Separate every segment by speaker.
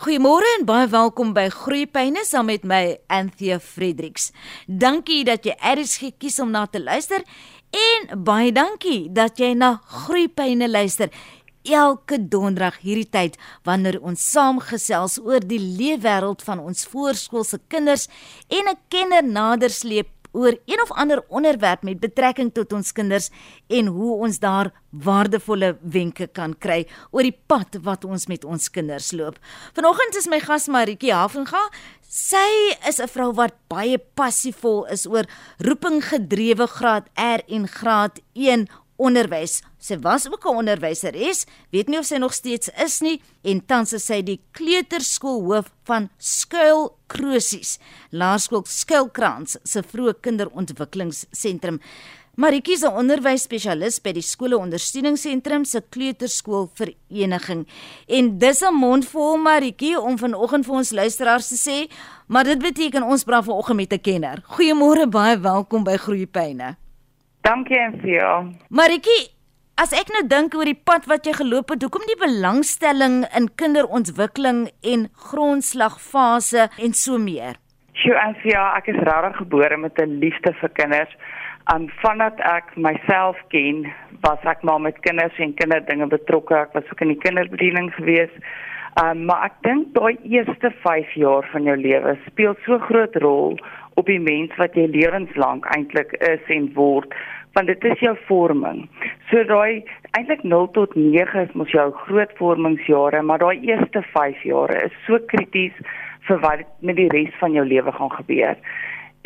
Speaker 1: Goeiemôre en baie welkom by Groeipyne saam met my Anthea Fredericks. Dankie dat jy RSG kies om na te luister en baie dankie dat jy na Groeipyne luister elke donderdag hierdie tyd wanneer ons saamgesels oor die leefwêreld van ons voorskoolse kinders en 'n kenner nader sleep oor een of ander onderwerp met betrekking tot ons kinders en hoe ons daar waardevolle wenke kan kry oor die pad wat ons met ons kinders loop. Vanoggend is my gas Maritjie Havenga. Sy is 'n vrou wat baie passievol is oor roeping gedrewe graad R en graad 1 onderwys. Sy was ook 'n onderwyseres, weet nie of sy nog steeds is nie en tans is sy die kleuterskoolhoof van Skuil Krosies, Laerskool Skuilkrans se vroeë kinderontwikkelingsentrum. Maritjie is 'n onderwysspesialis by die skole ondersteuningsentrum se kleuterskool vereniging. En dis 'n mondvol Maritjie om vanoggend vir ons luisteraars te sê, maar dit beteken ons praat vanoggend met 'n kenner. Goeiemôre, baie welkom by Groeipyne.
Speaker 2: Dankie en vir jou.
Speaker 1: Maritjie, as ek nou dink oor die pad wat jy geloop het, hoekom die belangstelling in kinderontwikkeling en grondslagfase en so meer?
Speaker 2: Sjoe, en vir jou, ek is regtig gebore met 'n liefde vir kinders. En vandat ek myself ken, was ek maar met kinders en kinderdinge betrokke. Ek was ook in die kinderbediening gewees. Um, maar ek dink daai eerste 5 jaar van jou lewe speel so groot rol op die mens wat jy lewenslank eintlik is en word want dit is jou vorming. So daai eintlik 0 tot 9 is mos jou groot vormingsjare, maar daai eerste 5 jare is so krities vir wat met die res van jou lewe gaan gebeur.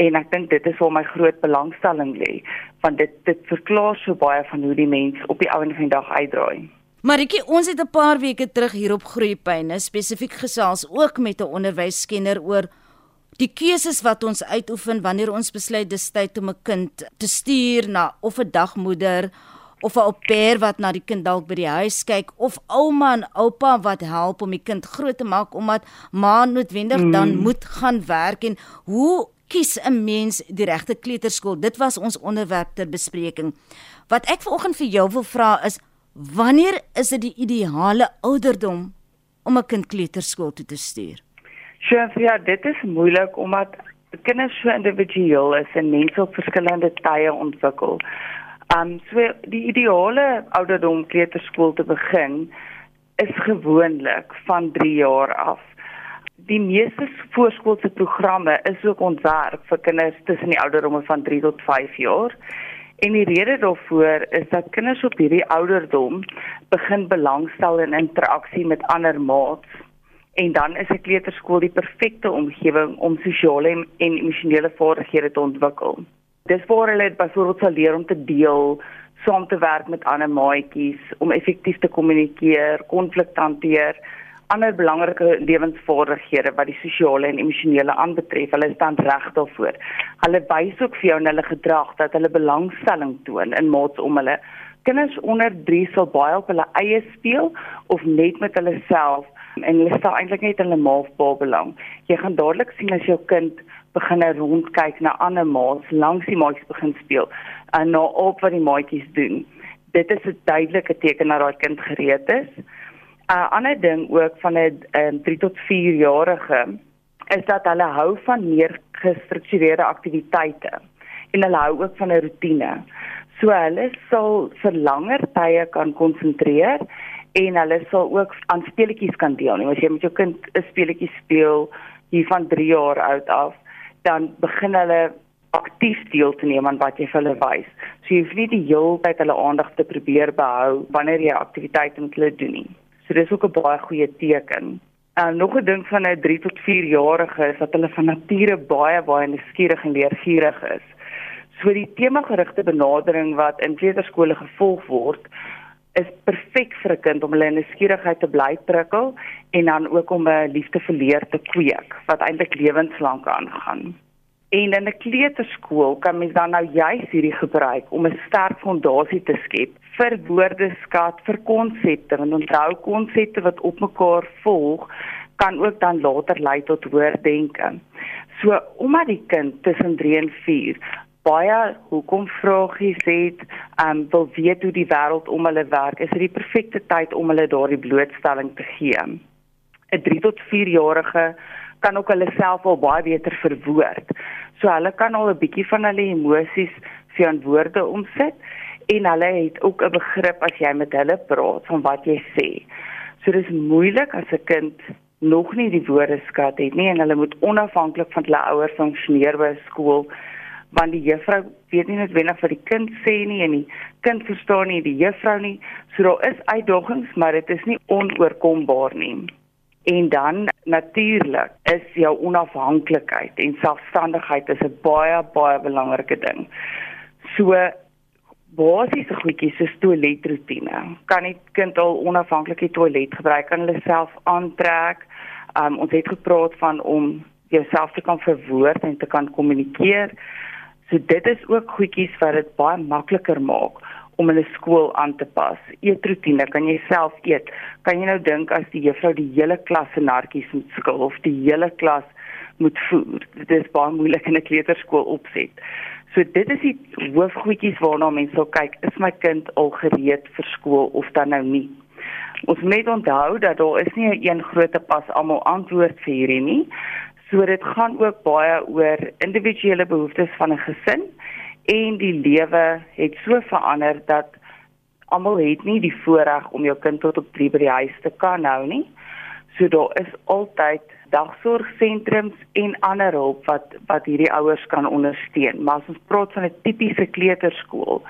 Speaker 2: En ek dink dit is waar my groot belangstelling lê, want dit dit verklaar so baie van hoe die mens op die ou en van die dag uitdraai.
Speaker 1: Maritjie, ons het 'n paar weke terug hier op Groeipyne spesifiek gesels ook met 'n onderwyskenner oor die keuses wat ons uitoefen wanneer ons besluit dis tyd om 'n kind te stuur na of 'n dagmoeder of 'n au pair wat na die kind dalk by die huis kyk of ouma en oupa wat help om die kind groot te maak omdat ma noodwendig mm. dan moet gaan werk en hoe kies 'n mens die regte kleuterskool? Dit was ons onderwerp ter bespreking. Wat ek vanoggend vir jou wil vra is wanneer is dit die ideale ouderdom om 'n kind kleuterskool toe te stuur
Speaker 2: Sjoe, ja, dit is moeilik omdat kinders so individueel is en mense op verskillende tye ontwikkel. Um so die ideale ouderdom kleuterskool te begin is gewoonlik van 3 jaar af. Die meeste voorskoolse programme is ook ontwerp vir kinders tussen die ouderdomme van 3 tot 5 jaar. En die rede daarvoor is dat kinders op hierdie ouderdom begin belangstel in interaksie met ander maats en dan is 'n kleuterskool die perfekte omgewing om sosiale en, en emosionele vaardighede te ontwikkel. Dis waar hulle byvoorbeeld sal leer om te deel, saam te werk met ander maatjies, om effektief te kommunikeer, konflik te hanteer, ander belangrike lewensvaardighede wat die sosiale en emosionele aanbetref. Hulle dan reg daarvoor. Hulle wys ook vir jou in hulle gedrag dat hulle belangstelling toon in maats om hulle. Kinders onder 3 sal baie op hulle eie speel of net met hulle self en hulle staan eintlik net in 'n maalpaal belang. Jy gaan dadelik sien as jou kind begin rondkyk na ander maats, langs die maatjies begin speel en na op wat die maatjies doen. Dit is 'n duidelike teken dat daai kind gereed is. 'n uh, Ander ding ook van 'n 3 tot 4 jarige is dat hulle hou van meer gestruktureerde aktiwiteite en hulle hou ook van 'n rotine. So hulle sal vir langer tye kan konsentreer en hulle sal ook aan speletjies kan deelneem. As jy met jou kind 'n speletjie speel hier van 3 jaar oud af, dan begin hulle aktief deel te neem aan wat jy vir hulle wys. So jy hoef nie die hele tyd hulle aandag te probeer behou wanneer jy aktiwiteite met hulle doen nie. So dis ook 'n baie goeie teken. En nog 'n ding van 'n 3 tot 4 jarige is dat hulle van nature baie baie nuuskierig en leergierig is. So die tema-gerigte benadering wat in kleuterskole gevolg word, is perfek vir 'n kind om hulle nuuskierigheid te bly prikkel en dan ook om 'n liefde vir leer te kweek wat eintlik lewenslank aangaan. En in 'n kleuterskool kan mens dan nou juis hierdie gebruik om 'n sterk fondasie te skep vir woordeskat, vir konsepte en onthou konsepte wat op mekaar volg kan ook dan later lei tot woorddenke. So omdat die kind tussen 3 en 4 baie hoekom vragies het, um, wil weet hoe die wêreld om hulle werk, is dit die perfekte tyd om hulle daardie blootstelling te gee. 'n 3 tot 4 jarige kan ook hulle self al baie beter verwoord. So hulle kan al 'n bietjie van hulle emosies vir aan woorde omsit en hulle het ook 'n begrip as jy met hulle praat van wat jy sê. So dis moeilik as 'n kind nog nie die woordeskat het nie en hulle moet onafhanklik van hulle ouers funksioneer by skool want die juffrou weet nie noodwendig wat die kind sê nie en die kind verstaan nie die juffrou nie. So daar is uitdagings, maar dit is nie onoorkombaar nie. En dan natuurlik is jou onafhanklikheid en selfstandigheid is 'n baie baie belangrike ding. So basiese goedjies soos toiletroetine. Kan die kind al onafhanklik die toilet gebruik, kan hulle self aantrek. Um, ons het gepraat van om jouself te kan verwoord en te kan kommunikeer. So dit is ook goedjies wat dit baie makliker maak om in 'n skool aan te pas. Eetroetine, kan jy self eet? Kan jy nou dink as die juffrou die hele klas se nartjies moet skil of die hele klas moet voer? Dit is baie moeilik in 'n kleuterskool opset. So dit is die hoofgoedjies waarna mense sal kyk, is my kind al gereed vir skool of dan nou nie. Ons moet onthou dat daar is nie 'n een groot pas almal antwoord vir hierdie nie. So dit gaan ook baie oor individuele behoeftes van 'n gesin en die lewe het so verander dat almal het nie die voorreg om jou kind tot op 3 by die huis te kan hou nie. So daar is altyd dagsorgsentrums en ander hulp wat wat hierdie ouers kan ondersteun. Maar as ons praat van 'n tipiese kleuterskool,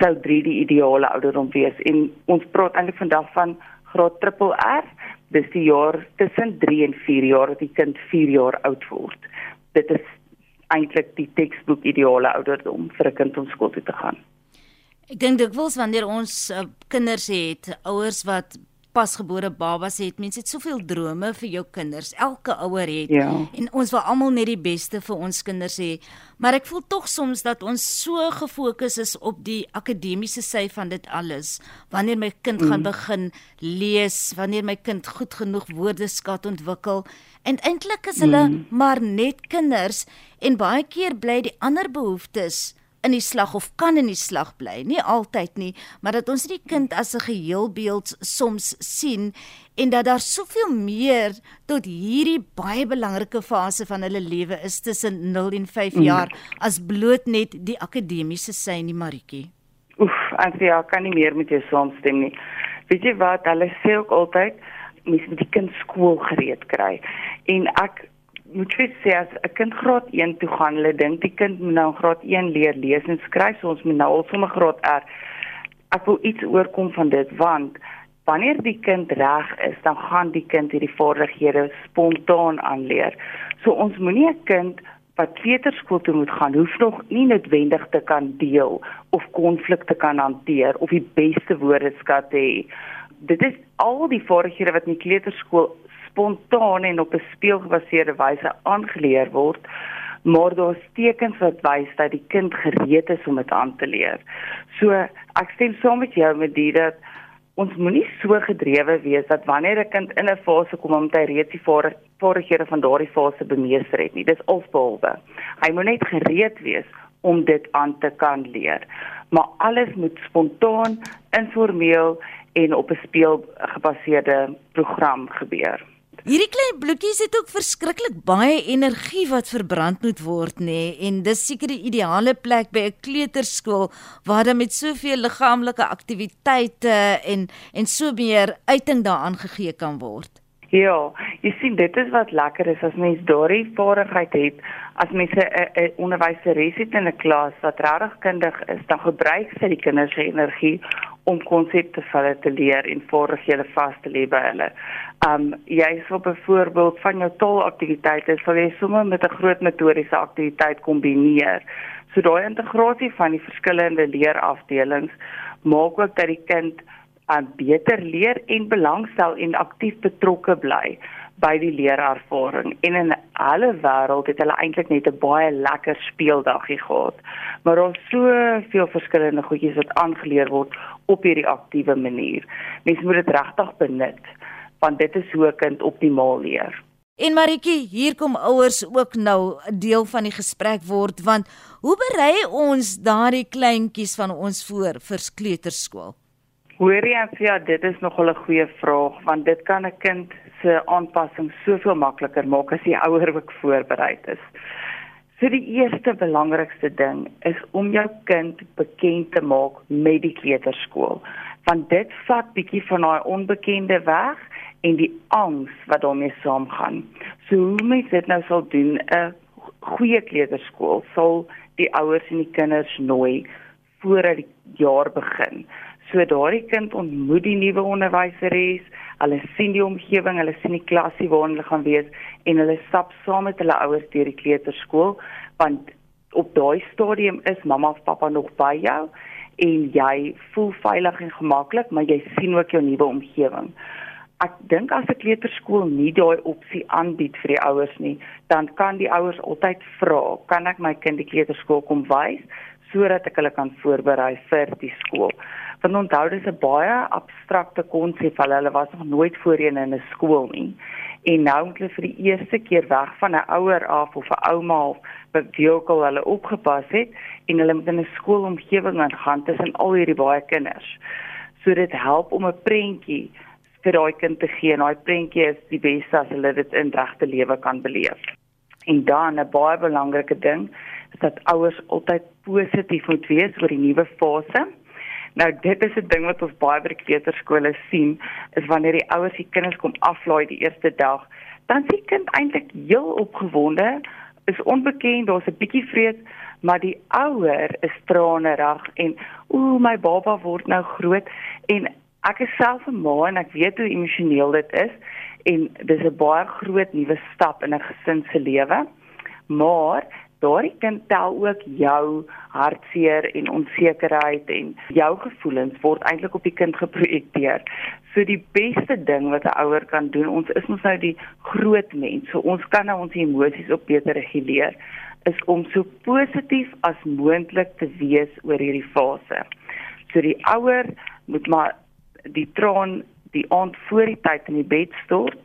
Speaker 2: sou 3 die ideale ouderdom wees en ons praat eintlik vandag van graad triple R, dis die jaar tussen 3 en 4 jaar dat die kind 4 jaar oud word. Dit is eintlik die teksboek ideale ouderdom vir 'n kind om skool toe te gaan.
Speaker 1: Ek dink dikwels wanneer ons uh, kinders het, ouers wat pasgebore babas het, mense het soveel drome vir jou kinders. Elke ouer het
Speaker 2: ja.
Speaker 1: en ons wil almal net die beste vir ons kinders hê. Maar ek voel tog soms dat ons so gefokus is op die akademiese sy van dit alles. Wanneer my kind mm. gaan begin lees, wanneer my kind goed genoeg woordeskat ontwikkel en eintlik is hulle mm. maar net kinders en baie keer bly die ander behoeftes in die slag of kan in die slag bly. Nie altyd nie, maar dat ons die kind as 'n geheelbeeld soms sien en dat daar soveel meer tot hierdie baie belangrike fase van hulle lewe is tussen 0 en 5 mm. jaar as bloot net die akademiese sy in die Maritjie.
Speaker 2: Oef, Ansia, kan nie meer met jou saamstem nie. Weet jy wat, hulle sê ook altyd mens moet die kind skool gereed kry. En ek moet jy sê as 'n kind graad 1 toe gaan, hulle dink die kind moet nou graad 1 leer lees en skryf, so ons moet nou al sommer graad R. Ek wil iets oorkom van dit want wanneer die kind reg is, dan gaan die kind hierdie vaardighede spontaan aanleer. So ons moenie 'n kind wat kleuterskool toe moet gaan, hoef nog nie noodwendig te kan deel of konflikte kan hanteer of die beste woordeskat hê. Dit is al die vaardighede wat in die kleuterskool spontaan en op 'n speelgebaseerde wyse aangeleer word maar daar's tekens wat wys dat die kind gereed is om dit aan te leer. So ek stem saam met jou met dit dat ons moenie so gedrewe wees dat wanneer 'n kind in 'n fase kom om te reeds die vaardighede van daardie fase bemeester het nie. Dis alsbehalwe. Hy moet net gereed wees om dit aan te kan leer. Maar alles moet spontaan, informeel en op 'n speelgebaseerde program gebeur.
Speaker 1: Hierdie klein bloetjies het ook verskriklik baie energie wat verbrand moet word nê nee? en dis seker die ideale plek by 'n kleuterskool waar daar met soveel liggaamlike aktiwiteite en en so meer uiting daaraan gegee kan word.
Speaker 2: Ja, jy sien dit is wat lekker is as mens daardie vaardigheid het as mens 'n onderwyseres het in 'n klas wat regtig kundig is, dan gebruik sy die kinders se energie om konsepte vir hulle te leer en vaardighede vas te lê by hulle. Um jy sal byvoorbeeld van jou taalaktiwiteite sal jy sommer met 'n groot metodiese aktiwiteit kombineer. So daai integrasie van die verskillende leerafdelings maak ook dat die kind um, beter leer en belangstel en aktief betrokke bly by die leerervaring en in alle wêreld het hulle eintlik net 'n baie lekker speeldagie gehad. Maar daar's soveel verskillende goedjies wat aangeleer word op hierdie aktiewe manier. Mens moet dit regtig benut want dit is hoe 'n kind optimaal leer.
Speaker 1: En Maritjie, hier kom ouers ook nou 'n deel van die gesprek word want hoe berei ons daardie kleintjies van ons voor vir kleuterskool?
Speaker 2: Hoorie, ja, dit is nog 'n goeie vraag want dit kan 'n kind se aanpassing soveel makliker maak as die ouer ook voorberei is. So die eerste belangrikste ding is om jou kind bekend te maak met die kleuterskool. Want dit vat bietjie van daai onbekende weg en die angs wat daarmee saamgaan. So hoe mens dit nou sal doen, 'n goeie kleuterskool sal die ouers en die kinders nooi voordat die jaar begin. So daardie kind ontmoet die nuwe onderwyseres, hulle sien die omgewing, hulle sien die klasie waarin hulle gaan wees en hulle stap saam met hulle ouers deur die kleuterskool want op daai stadium is mamma of pappa nog by jou en jy voel veilig en gemaklik, maar jy sien ook jou nuwe omgewing ek dink as 'n kleuterskool nie daai opsie aanbied vir die ouers nie, dan kan die ouers altyd vra, kan ek my kind die kleuterskool kom wys sodat ek hulle kan voorberei vir die skool. Want onthou dis 'n baie abstrakte konsep, hulle was nog nooit voorheen in 'n skool nie. En nou moet hulle vir die eerste keer weg van 'n ouer af of 'n ouma of wat diokal hulle opgepas het en hulle moet in 'n skoolomgewing aangaan tussen al hierdie baie kinders. So dit help om 'n prentjie vir daai kind te gee en daai prentjie is die beste as hulle dit in regte lewe kan beleef. En dan 'n baie belangrike ding is dat ouers altyd positief moet wees oor die nuwe fase. Nou dit is 'n ding wat ons baie by die kleuterskole sien, is wanneer die ouers die kinders kom aflaai die eerste dag, dan sien kind eintlik heel opgewonde, is onbekend, daar's 'n bietjie vrees, maar die ouer is tranerig en ooh my baba word nou groot en ek is self 'n ma en ek weet hoe emosioneel dit is en dis 'n baie groot nuwe stap in 'n gesin se lewe. Maar daardie kind tel ook jou hartseer en onsekerheid en jou gevoelens word eintlik op die kind geprojekteer. So die beste ding wat 'n ouer kan doen, ons is mos nou die groot mens, so ons kan nou ons emosies op beter reguleer is om so positief as moontlik te wees oor hierdie fase. So die ouer moet maar die traan die aand voor die tyd in die bed stort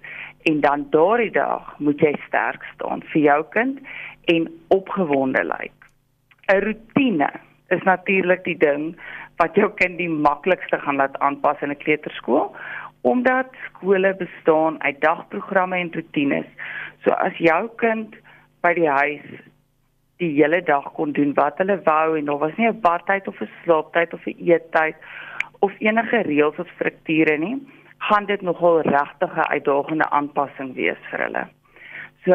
Speaker 2: en dan daardie dag moet jy sterk staan vir jou kind en opgewonde lyk. 'n Rotine is natuurlik die ding wat jou kind die maklikste gaan laat aanpas in 'n kleuterskool omdat skole bestaan uit dagprogramme en rotines. So as jou kind by die huis die hele dag kon doen wat hulle wou en daar was nie 'n badtyd of 'n slaaptyd of 'n eettyd of enige reëls of strukture nie, gaan dit nogal regtig 'n uitdagende aanpassing wees vir hulle. So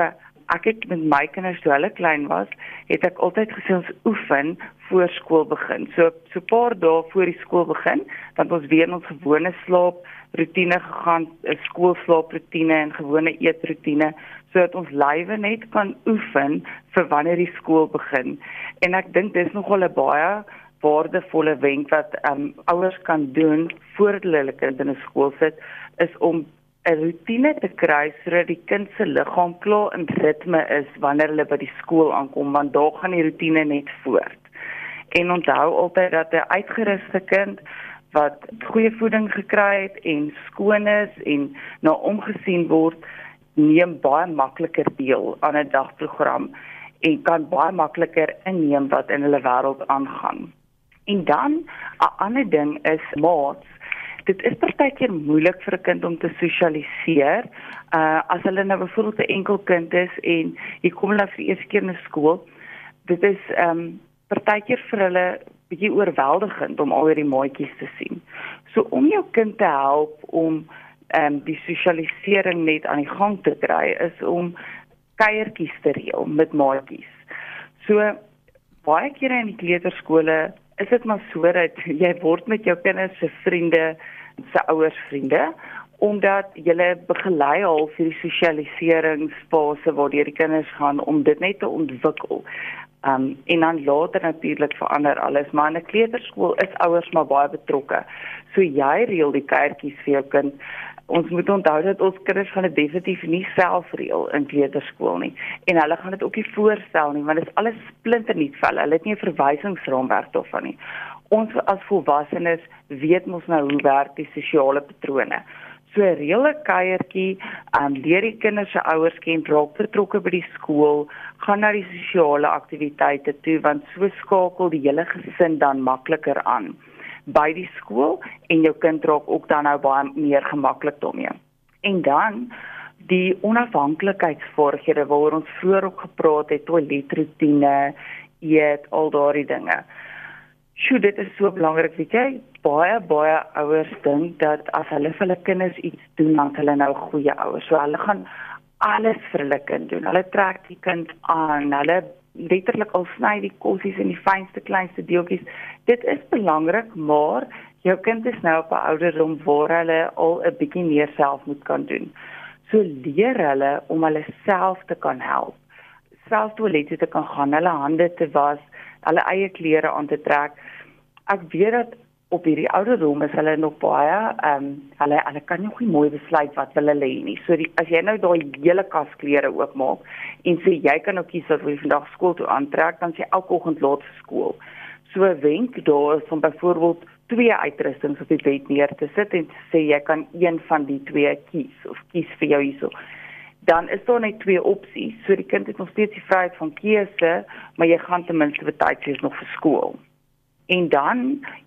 Speaker 2: ek het met my kinders toe hulle klein was, het ek altyd gesê ons oefen voor skool begin. So so 'n paar dae voor die skool begin, dan ons weer ons gewone slaap rotine gegaan, 'n skoolslaaproetine en gewone eetroetine sodat ons lywe net kan oefen vir wanneer die skool begin. En ek dink dis nogal 'n baie waardevolle wenk wat um, ouers kan doen voordat hulle hulle kind in 'n skool sit is om 'n rotine te kry sodat die kind se liggaam klaar in ritme is wanneer hulle by die skool aankom want daar gaan die rotine net voort. En onthou altyd dat 'n uitgeruste kind wat goeie voeding gekry het en skoon is en na omgesien word neem baie makliker deel aan 'n dagprogram en kan baie makliker inneem wat in hulle wêreld aangaan. En dan 'n ander ding is maats. Dit is partykeer moeilik vir 'n kind om te sosialiseer. Uh as hulle nou byvoorbeeld 'n enkel kind is en jy kom hulle vir die eerste keer na skool, dit is um partykeer vir hulle bietjie oorweldigend om al hierdie maatjies te sien. So om jou kind te help om um die sosialisering net aan die gang te kry is om kuiertjies te reël met maatjies. So baie kere in die kleuterskole is dit maar so dat jy word met jou kinders se vriende se ouers vriende omdat jy begelei al vir die sosialiseringsfase waar die kinders gaan om dit net te ontwikkel. Um en dan later natuurlik verander alles, maar in 'n kleuterskool is ouers maar baie betrokke. So jy reël die kaartjies vir jou kind ons moet onthou dat ons kinders gaan dit definitief nie self reël in kleuterskool nie en hulle gaan dit ook nie voorstel nie want dit is alles splinternuut vir hulle. Hulle het nie 'n verwysingsraamwerk daarvan nie. Ons as volwassenes weet mos nou hoe werk die sosiale patrone. So reël 'n kuiertjie, aan um, leer die kinders se ouers ken, raak betrokke by die skool, gaan na die sosiale aktiwiteite toe want so skakel die hele gesin dan makliker aan by die skool en jou kind raak ook dan nou baie meer gemaklik daarmee. En dan die onafhanklikheidsvaardighede waaroor ons vroeër ook gepraat het, toiletroetine, eet, al daardie dinge. Sjoe, dit is so belangrik, weet jy? Baie baie ouers dink dat as hulle vir hulle kinders iets doen, dan hulle nou goeie ouers. So hulle gaan alles vir hulle kind doen. Hulle trek die kind aan, hulle letterlik al sny die kossies in die fynste kleinste deeltjies. Dit is belangrik, maar jou kind is nou op 'n ouderdom waar hulle al 'n bietjie meer self moet kan doen. So leer hulle om hulle self te kan help. Self toilette te kan gaan, hulle hande te was, hulle eie klere aan te trek. Ek weet dat op hierdie ouderdom is hulle nog baie ehm um, hulle hulle kan nog nie mooi besluit wat hulle lê nie. So die, as jy nou daai hele kas klere oopmaak en sê jy kan ook kies wat jy vandag skool toe aantrek, dan sê elke oggend laat vir skool. So 'n wenk daar is om byvoorbeeld twee uitrustings op die bed neer te sit en sê jy kan een van die twee kies of kies vir jou hierso. Dan is daar net twee opsies. So die kind het nog steeds die vryheid van keuse, maar jy gaan ten minste vir tyd nog vir skool. En dan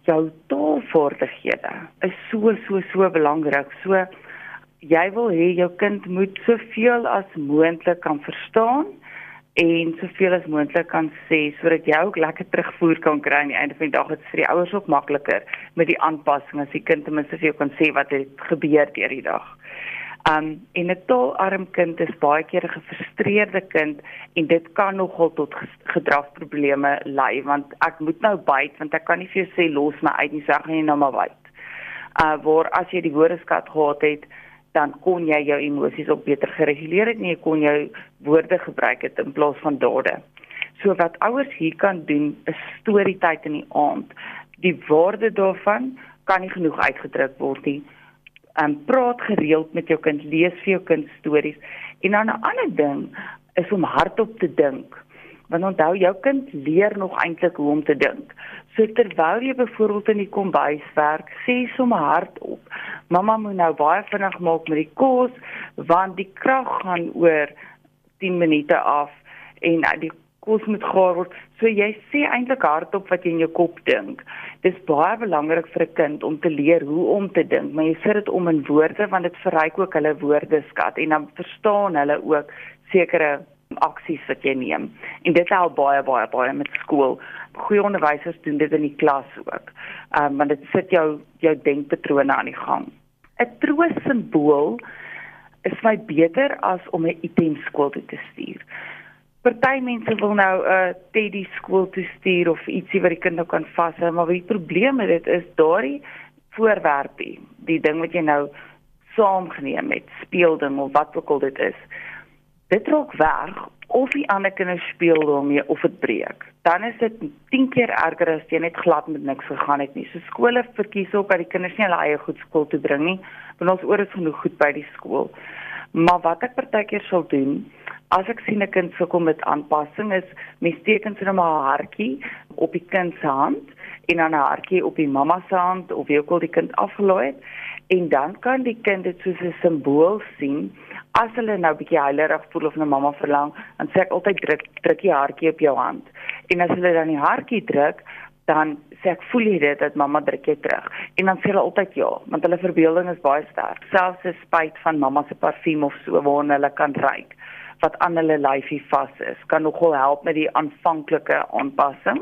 Speaker 2: jou taalvaardighede is so so so belangrik. So jy wil hê jou kind moet soveel as moontlik kan verstaan en soveel as moontlik kan sê sodat jy ook lekker terugvoer kan kry aan die einde van die dag. Dit is vir die ouers ook makliker met die aanpassing as die kind ten minste vir jou kan sê wat het gebeur deur die dag. Um en 'n taalarm kind is baie keer 'n gefrustreerde kind en dit kan nogal tot gedragsprobleme lei want ek moet nou byt want ek kan nie vir jou sê los my uit nie, sê gaan jy nou maar byt. Uh waar as jy die woordeskat gehad het, dan kon jy jou emosies ook beter gereguleer het en jy kon jou woorde gebruik het in plaas van dade. So wat ouers hier kan doen is storietyd in die aand. Die waarde daarvan kan nie genoeg uitgedruk word nie um, praat gereeld met jou kind, lees vir jou kind stories. En dan 'n ander ding is om hardop te dink. Want onthou jou kind leer nog eintlik hoe om te dink. So terwyl jy byvoorbeeld in die kombuis werk, sê sommer hardop: "Mamma moet nou baie vinnig maak met die kos want die krag gaan oor 10 minute af en uh, die kos moet gaar word. So jy sê eintlik hardop wat jy in jou kop dink. Dis baie belangrik vir 'n kind om te leer hoe om te dink, maar jy sit dit om in woorde want dit verryk ook hulle woordeskat en dan verstaan hulle ook sekere aksies wat jy neem. En dit help baie baie baie met skool. Goeie onderwysers doen dit in die klas ook. Ehm um, want dit sit jou jou denkpatrone aan die gang. 'n Troos simbool is my beter as om 'n item skool toe te stuur. Party mense wil nou 'n uh, teddy skool toe stuur of ietsie wat die kind nou kan vashou, maar die probleem met dit is daardie voorwerpie, die ding wat jy nou saamgeneem het, speelding of wat ook al dit is. Dit raak weg of die ander kinders speel daarmee of dit breek. Dan is dit 10 keer erger as jy net glad met niks gegaan het nie. So skole verkies ook dat die kinders nie hulle eie goed skool toe bring nie, want ons oor is genoeg goed by die skool. Maar wat ek partykeer sal doen, as ek sien 'n kind sukkel met aanpassing is mens teken sy net maar 'n hartjie op die kind se hand en dan 'n hartjie op die mamma se hand of wie ook al die kind afgelaai het. En dan kan die kind dit soos 'n simbool sien. As hulle nou bietjie huilerig voel of 'n mamma verlang dan sê ek altyd druk druk die hartjie op jou hand. En as hulle dan die hartjie druk dan sê ek voel jy dit dat mamma druk jy terug? En dan sê hulle altyd ja want hulle verbeelding is baie sterk. Selfs 'n spyt van mamma se parfuum of so waarna hulle kan ruik wat aan hulle lyfie vas is, kan nogal help met die aanvanklike aanpassing.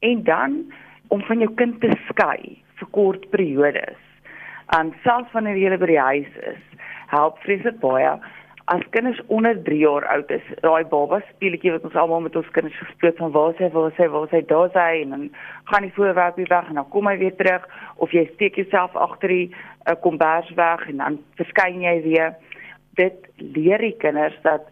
Speaker 2: En dan om van jou kind te skei vir kort periodes. En selfs wanneer jy by die huis is, help vreeslik baie as kinders onder 3 jaar oud is. Daai baba speletjie wat ons almal met ons kinders gespeel van waar sy waar sy waar sy daar sy en dan gaan die voorwerp weg en dan kom hy weer terug of jy steek jouself agter die uh, kombers weg en dan verskyn jy weer dit leer die kinders dat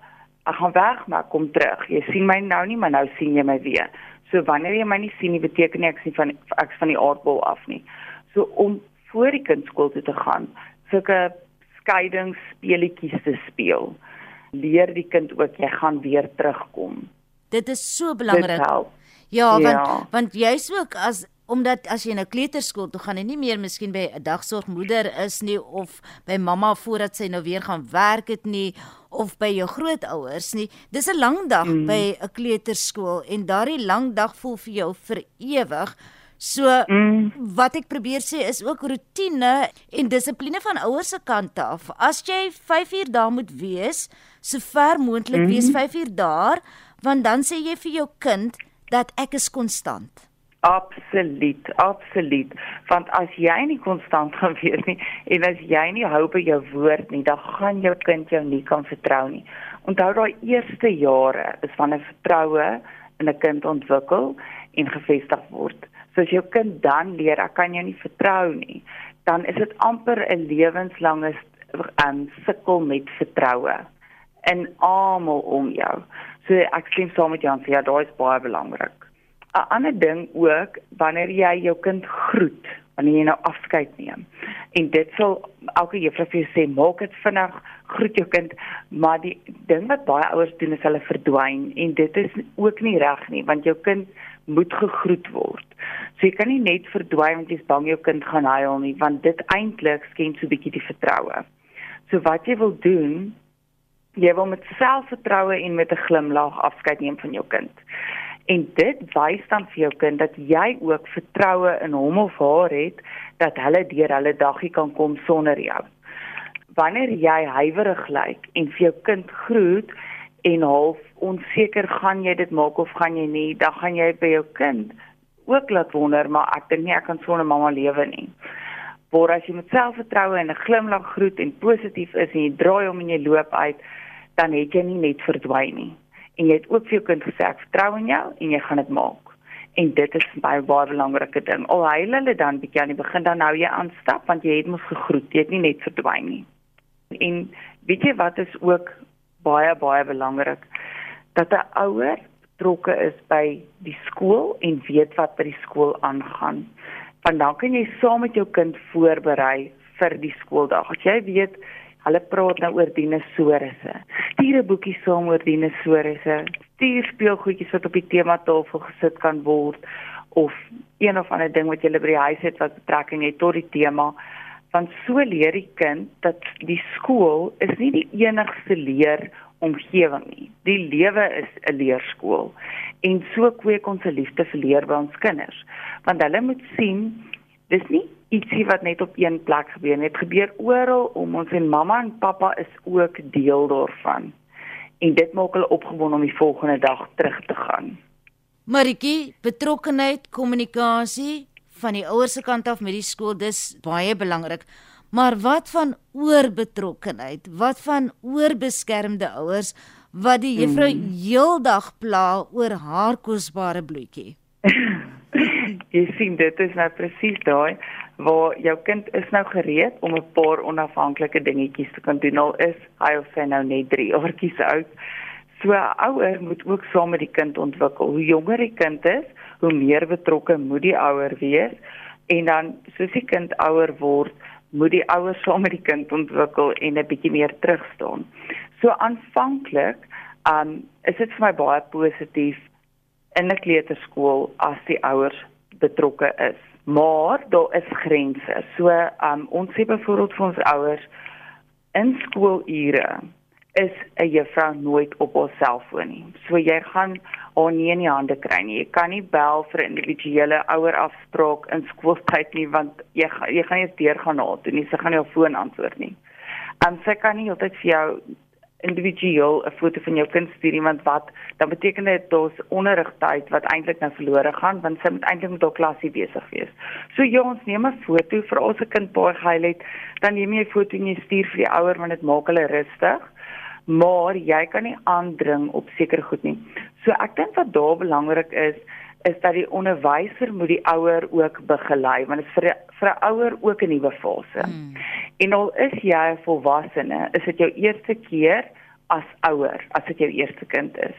Speaker 2: ek gaan weg maar kom terug. Jy sien my nou nie, maar nou sien jy my weer. So wanneer jy my nie sien nie, beteken nie ek sien van ek van die aardbol af nie. So om voor die kindskool toe te gaan, sulke skeidingsspeletjies te speel, leer die kind ook jy gaan weer terugkom.
Speaker 1: Dit is so belangrik. Ja, want ja. want jy's ook as omdat as jy nou kleuterskool toe gaan en nie meer miskien by 'n dagsorgmoeder is nie of by mamma voordat sy nou weer gaan werk het nie of by jou grootouers nie. Dis 'n lang dag mm. by 'n kleuterskool en daardie lang dag voel vir jou vir ewig. So mm. wat ek probeer sê is ook rotine en dissipline van ouers se kant af. As jy 5 uur daar moet wees, so ver moontlik mm. wees 5 uur daar, want dan sê jy vir jou kind dat ek is konstant.
Speaker 2: Absoluut, absoluut. Want as jy nie konstant gaan wees nie en as jy nie hou by jou woord nie, dan gaan jou kind jou nie kan vertrou nie. Onthou daai eerste jare is 'n vertroue in 'n kind ontwikkel en gefestig word. So as jou kind dan leer ek kan jou nie vertrou nie, dan is dit amper 'n lewenslange um, sukkel met vertroue in almal om jou. So ek stem saam met Jan, ja, daai is baie belangrik. 'n Ander ding ook wanneer jy jou kind groet, wanneer jy nou afskeid neem. En dit sal elke juffrou vir jou sê, maak dit vinnig, groet jou kind, maar die ding wat baie ouers doen is hulle verdwyn en dit is ook nie reg nie, want jou kind moet gegroet word. So jy kan nie net verdwyn want jy's bang jou kind gaan huil nie, want dit eintlik skend so 'n bietjie die vertroue. So wat jy wil doen, jy wil met selfvertroue en met 'n glimlag afskeid neem van jou kind. En dit wys dan vir jou kind dat jy ook vertroue in hom of haar het dat hulle deur hulle dagie kan kom sonder jou. Wanneer jy huiwerig lyk en vir jou kind groet en half onseker gaan jy dit maak of gaan jy nie, dan gaan jy by jou kind ook laat wonder, maar ek dink nie ek kan sonder mamma lewe nie. Maar as jy met selfvertroue en 'n glimlag groet en positief is en jy draai om en jy loop uit, dan het jy nie net verdwyn nie. En jy het ook vir jou kind gesê ek vertrou in jou en jy gaan dit maak. En dit is baie baie belangrike ding. Al huil hulle dan bietjie aan die begin dan nou jy aanstap want jy het mos gegroet, jy het nie net verdwyn nie. En weet jy wat is ook baie baie belangrik dat 'n ouer betrokke is by die skool en weet wat by die skool aangaan. Want dan kan jy saam met jou kind voorberei vir die skooldag. As jy weet hulle praat nou oor dinosourusse. Stuur 'n boekie saam oor dinosourusse. Stuur speelgoedjies wat op die tematafel gesit kan word of een of ander ding wat jy by die huis het wat betrekking het tot die tema want so leer die kind dat die skool is nie die enigste leer omgewing nie. Die lewe is 'n leerskool en so kweek ons 'n liefde vir leer by ons kinders. Want hulle moet sien dis nie ietsie wat net op een plek gebeur nie. Dit gebeur oral om ons en mamma en pappa is ook deel daarvan. En dit maak hulle opgewonde om die volgende dag terug te gaan.
Speaker 1: Maritjie, betrokkenheid, kommunikasie van die ouers se kant af met die skool, dis baie belangrik. Maar wat van oorbetrokkenheid? Wat van oorbeskermde ouers wat die juffrou hmm. heeldag pla oor haar kosbare bloetjie?
Speaker 2: Jy sien dit is nou presies daai waar jou kind is nou gereed om 'n paar onafhanklike dingetjies te kan doen. Al is hy of sy nou net 3 jaartjies oud. So 'n ouer moet ook saam met die kind ontwikkel. Hoe jonger die kind is, hoe meer betrokke moet die ouer wees en dan soos die kind ouer word, moet die ouers saam met die kind ontwikkel en 'n bietjie meer terug staan. So aanvanklik, um is dit vir my baie positief in 'n kleuterskool as die ouers betrokke is. Maar daar is grense. So um ons sê byvoorbeeld vir ons ouers in skoolure is 'n juffrou nooit op haar selfoon nie. So jy gaan haar nie in die hande kry nie. Jy kan nie bel vir 'n individuele ouer afspraak in skooltyd nie want jy jy gaan nie deur gaan na toe nie. Sy gaan nie haar foon antwoord nie. En sy kan nie altyd vir jou individueel 'n foto van jou kind stuur nie want wat dan beteken dit daar's onderrigtyd wat eintlik nou verlore gaan want sy moet eintlik met haar klasie besig wees. So ja, ons neem 'n foto vir ons kind baie gehuil het, dan neem jy 'n foto en jy stuur vir die ouer want dit maak hulle rustig maar jy kan nie aandring op sekere goed nie. So ek dink wat daar belangrik is is dat die onderwyser moet die ouer ook begelei want dit is vir vir 'n ouer ook 'n nuwe fase. Hmm. En al is jy 'n volwassene, is dit jou eerste keer as ouer, as dit jou eerste kind is.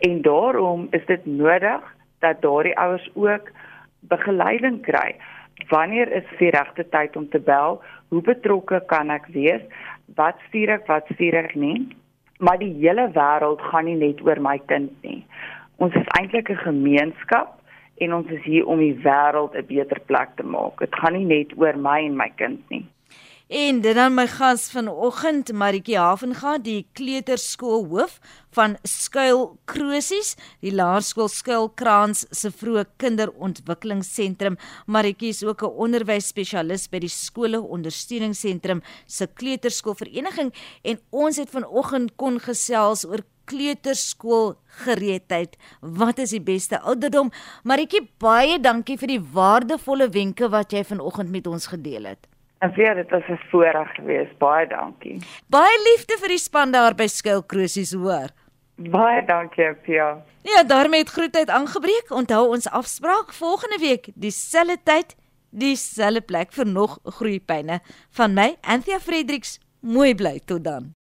Speaker 2: En daarom is dit nodig dat daardie ouers ook begeleiding kry. Wanneer is die regte tyd om te bel? Hoe betrokke kan ek wees? wat stuur ek, wat stuur ek nie. Maar die hele wêreld gaan nie net oor my kind nie. Ons is eintlik 'n gemeenskap en ons is hier om die wêreld 'n beter plek te maak. Dit gaan nie net oor my en my kind nie.
Speaker 1: En dit dan my gas vanoggend Maritjie Havenga, die kleuterskoolhoof van Skuil Krosies, die laerskool Skuilkraans se vroeë kinderontwikkelingsentrum. Maritjie is ook 'n onderwysspesialis by die skole ondersteuningsentrum se kleuterskoolvereniging en ons het vanoggend kon gesels oor kleuterskool gereedheid. Wat is die beste ouderdom? Maritjie, baie dankie vir die waardevolle wenke wat jy vanoggend met ons gedeel het.
Speaker 2: En vir dit was 'n voorreg geweest. Baie dankie.
Speaker 1: Baie liefde vir die span daar by Skilkrosies hoor.
Speaker 2: Baie dankie, Pia.
Speaker 1: Ja, daarmee het groetheid aangebreek. Onthou ons afspraak volgende week, dieselfde tyd, dieselfde plek vir nog groeipyne van my, Anthea Fredericks. Mooi bly tot dan.